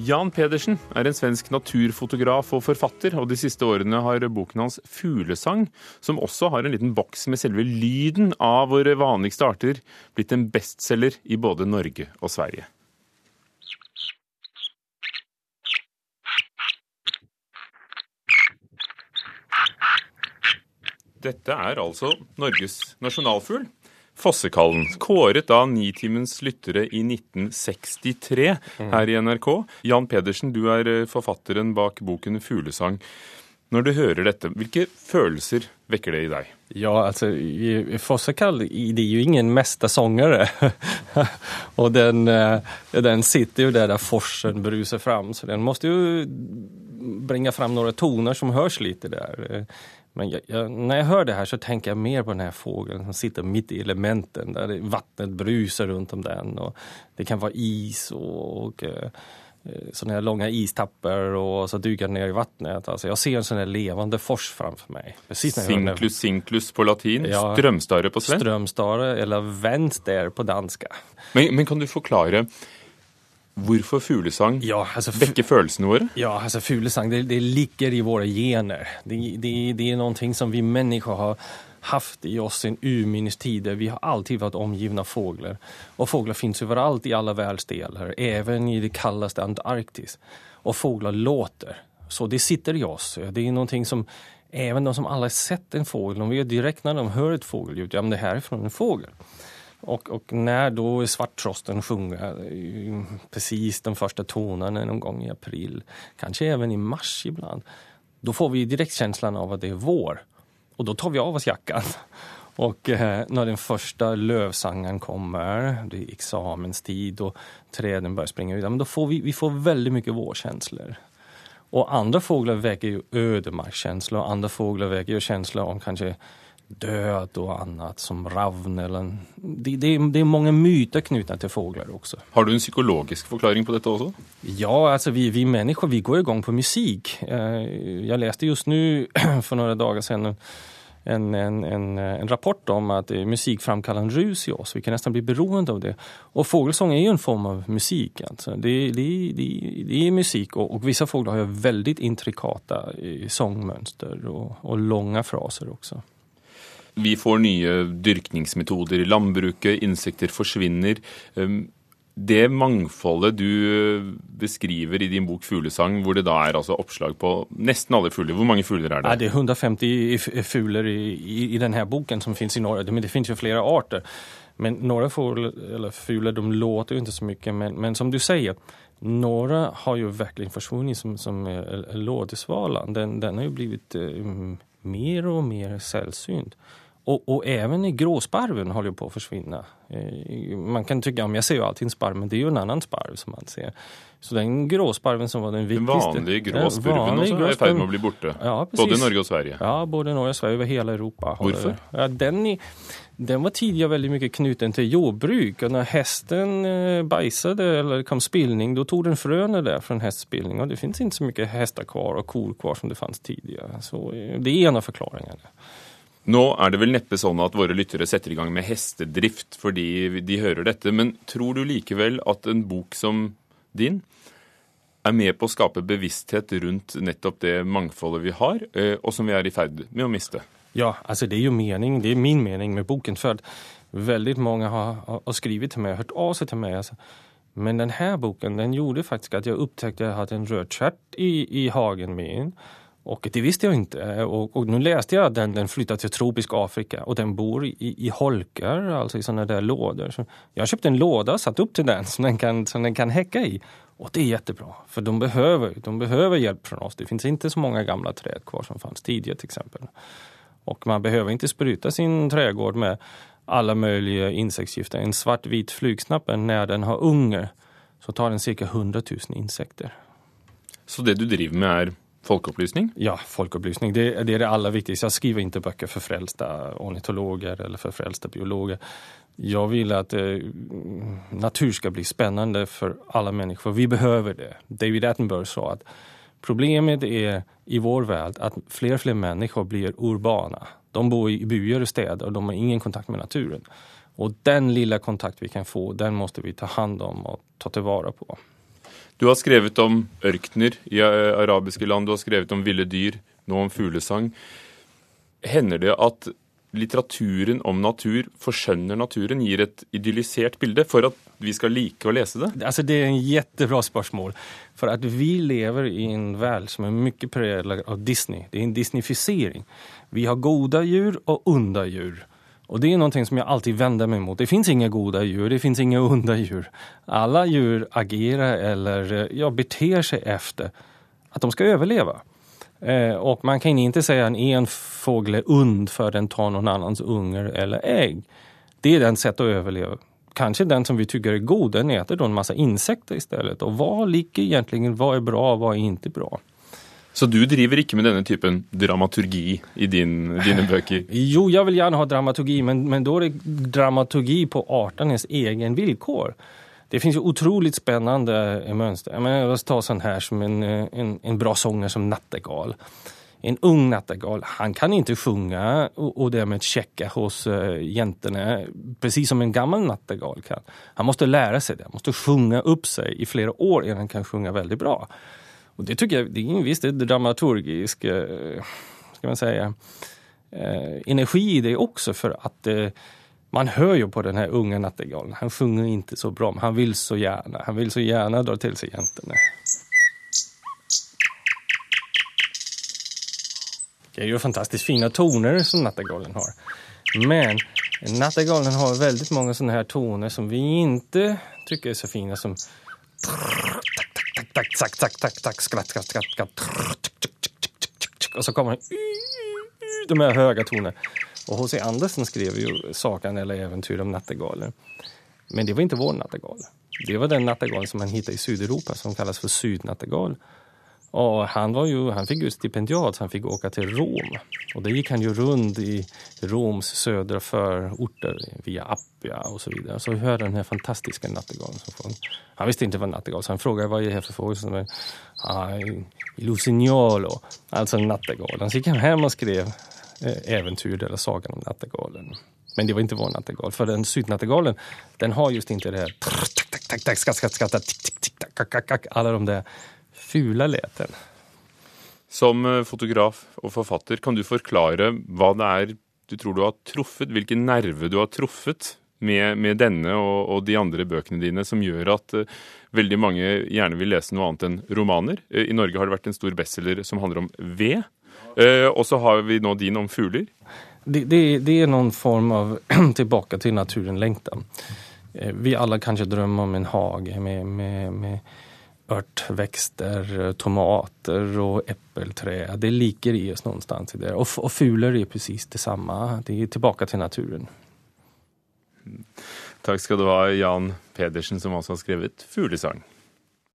Jan Pedersen er en svensk naturfotograf og forfatter, og de siste årene har boken hans 'Fuglesang', som også har en liten boks med selve lyden av våre vanligste arter, blitt en bestselger i både Norge og Sverige. Dette er altså Norges nasjonalfugl. Fossekallen, kåret av Nitimens lyttere i 1963 her i NRK. Jan Pedersen, du er eh, forfatteren bak boken 'Fuglesang'. Når du hører dette, hvilke følelser vekker det i deg? Ja, alltså Fossekall, det är ju ingen mästarsångare. och den, eh, den sitter ju där, där forsen brusar fram. Så den måste ju bringa fram några toner som hörs lite där. Eh, Men jag, jag, när jag hör det här så tänker jag mer på den här fågeln som sitter mitt i elementen. Där det- vattnet brusar runt om den. Och det kan vara is och, och eh, sådana här långa istappar och så den ner i vattnet. Alltså jag ser en sån här levande fors framför mig. Precis när Sinklus sinklus på latin, Ja. strømstare på svensk. Strömstare eller vänster på danska. Men, men kan du forklare hvorfor fuglesang Ja, alltså, vekker følelsene våre? ja, alltså fuglesang, det, det ligger i våra gener. Det, det, det är någonting som vi människor har haft i oss sedan urminnes tider. Vi har alltid varit omgivna av fåglar. Och fåglar finns överallt i alla världsdelar, även i det kallaste Antarktis. Och fåglar låter. Så det sitter i oss. Det är någonting som även de som aldrig sett en fågel, de vet direkt när de hör ett fågelljud, ja men det här är från en fågel. Och, och när då svarttrosten sjunger eh, precis de första tonerna någon gång i april, kanske även i mars ibland, då får vi direkt känslan av att det är vår. Och då tar vi av oss jackan. Och eh, när den första lövsangen kommer, det är examenstid och träden börjar springa ut, men då får vi, vi får väldigt mycket vårkänslor. Och andra fåglar väcker ju ödemarkskänslor, andra fåglar väcker ju känslor om kanske död och annat som ravn eller... Det, det, är, det är många myter knutna till fåglar också. Har du en psykologisk forklaring på dette også? Ja, alltså vi, vi människor vi går igång på musik. Eh, Jag läste just nu för några dagar sedan en, en, en, en rapport om att musik framkallar en rus i oss. Vi kan nästan bli beroende av det. Och fågelsång är ju en form av musik. Alltså. Det, det, det, det är musik och, och vissa fåglar har ju väldigt intrikata eh, sångmönster och, och långa fraser också. Vi får nye dyrkningsmetoder i landbruket, insekter forsvinner. Ehm, det mangfoldet du eh, beskriver i din bok 'Fuglesang', hvor det da er altså oppslag på nesten alle fugler. Hvor mange fugler er Ja, det? det är 150 fugler i, i, i den här boken som finns i Norge. Men det finns ju flera arter. Men några fåglar, eller de låter ju inte så mycket. Men, men som du säger, några har ju verkligen försvunnit som, som eh, lådesvalan. Den, den har ju blivit eh, mer och mer sällsynt. Och, och även i gråsparven håller på att försvinna. Eh, man kan tycka, om jag ser ju alltid en sparv, men det är ju en annan sparv som man ser. Så den gråsparven som var den viktigaste. Ja, spurven vanlig også er i grå ferd med spurv. å bli borte. Ja. Både i Norge og Sverige. Ja, både Norge och Sverige, över hela Europa. Varför? Ja, den, är- den var tidigare väldigt mycket knuten till jordbruk och när hästen eh, bajsade eller kom spillning då tog den fröna där från hästspillning och det finns inte så mycket hästar kvar och kor kvar som det fanns tidigare. Så eh, det är en av förklaringarna. Nå er det vel neppe sånn at våre lyttere setter i gang med hestedrift fordi de hører dette, men tror du likevel at en bok som din er med på å skape bevissthet rundt nettopp det mangfoldet vi har, eh, og som vi er i ferd med å miste? Ja, alltså det är ju mening, det är min mening med boken för att väldigt många har, har, skrivit till mig, hört av sig till mig. Alltså. Men den här boken, den gjorde faktiskt att jag upptäckte att jag hade en rödstjärt i, i hagen min. Och det visste jag inte. Och, och nu läste jag att den, den flyttar till tropisk Afrika och den bor i, i holkar, alltså i sådana där lådor. Så jag köpte en låda och satt upp till den som den kan, som den kan häcka i. Och det är jättebra, för de behöver, de behöver hjälp från oss. Det finns inte så många gamla träd kvar som fanns tidigare till exempel. Och man behöver inte spruta sin trädgård med alla möjliga insektsgifter. En svartvit flugsnappe, när den har unger, så tar den cirka 100 000 insekter. Så det du driver med är Folkupplysning? Ja, folkupplysning, det, det är det allra viktigaste. Jag skriver inte böcker för frälsta ornitologer eller för frälsta biologer. Jag vill att eh, natur ska bli spännande för alla människor. Vi behöver det. David Attenborough sa att problemet är i vår värld att fler och fler människor blir urbana. De bor i byar och städer och de har ingen kontakt med naturen. Och den lilla kontakt vi kan få, den måste vi ta hand om och ta tillvara på. Du har skrevet om ørkener i eh, arabiske land, du har skrevet om ville dyr, nå om fuglesang. Hender det at litteraturen om natur forskjønner naturen, gir et idyllisert bilde for at vi skal like å lese det? Alltså det är en jättebra spørsmål. För att vi lever i en värld som är mycket präglad av Disney. Det är en Disneyficering. Vi har goda djur och onda djur. Och det är någonting som jag alltid vänder mig mot. Det finns inga goda djur, det finns inga onda djur. Alla djur agerar eller eh, ja, beter sig efter att de ska överleva. Eh, och man kan inte säga att en fågel är ond för den tar någon annans ungar eller ägg. Det är den sätt att överleva. Kanske den som vi tycker är god, den äter då en massa insekter istället. Och vad ligger egentligen, vad är bra och vad är inte bra? Så du driver inte med denne typen dramaturgi i din, dina böcker? Jo, jag vill gärna ha dramaturgi, men, men då är det dramaturgi på arternas egen villkor. Det finns ju otroligt spännande eh, mönster. Jag menar, låt ta sån här som en, eh, en, en bra sångare som Nattegal. En ung nattegal, han kan inte sjunga och, och därmed checka hos uh, jäntorna precis som en gammal nattegal kan. Han måste lära sig det, han måste sjunga upp sig i flera år innan han kan sjunga väldigt bra. Och det tycker jag, det är en viss dramaturgisk, eh, ska man säga, eh, energi i det också för att eh, man hör ju på den här unga nattegalen, han sjunger inte så bra, men han vill så gärna, han vill så gärna dra till sig jäntorna. Det är ju fantastiskt fina toner som nattegalen har. Men nattegalen har väldigt många sådana här toner som vi inte tycker är så fina som och så kommer de här höga tonerna. Och H.C. Andersen skrev ju Sagan eller äventyr om nattegaler. Men det var inte vår nattegal. Det var den nattegal som man hittade i Sydeuropa som kallas för sydnattegal. Och han, var ju, han fick ju stipendiat så han fick åka till Rom. Och där gick han ju runt i Roms södra förorter via Appia och så vidare. Så hörde den här fantastiska nattegalen. Som han visste inte vad nattegal så han frågade vad är det här för fågel? Ah, Lucignolo, alltså nattegalen. Så gick han hem och skrev eh, äventyr eller sagan om nattegalen. Men det var inte vår nattegal, för den sydnattegalen den har just inte det här alla de där fula läten. Som eh, fotograf og forfatter, kan du forklare hva det er du tror du har truffet, hvilken nerve du har truffet med, med denne og, og, de andre bøkene dine, som gjør at uh, veldig mange gjerne vil lese noe annet enn romaner? Uh, I Norge har det vært en stor bestselger som handler om ved. Uh, og så har vi nå din om fugler. Det, det, det är någon form av tillbaka till naturen-längtan. Vi alla kanske drömmer om en hage med, med, med örtväxter, tomater och äppelträd. Det ligger i oss någonstans i det. Och, och fuler är precis detsamma. Det är tillbaka till naturen. Mm. Tack ska du ha, Jan Pedersen, som också har skrivit Fuglesang.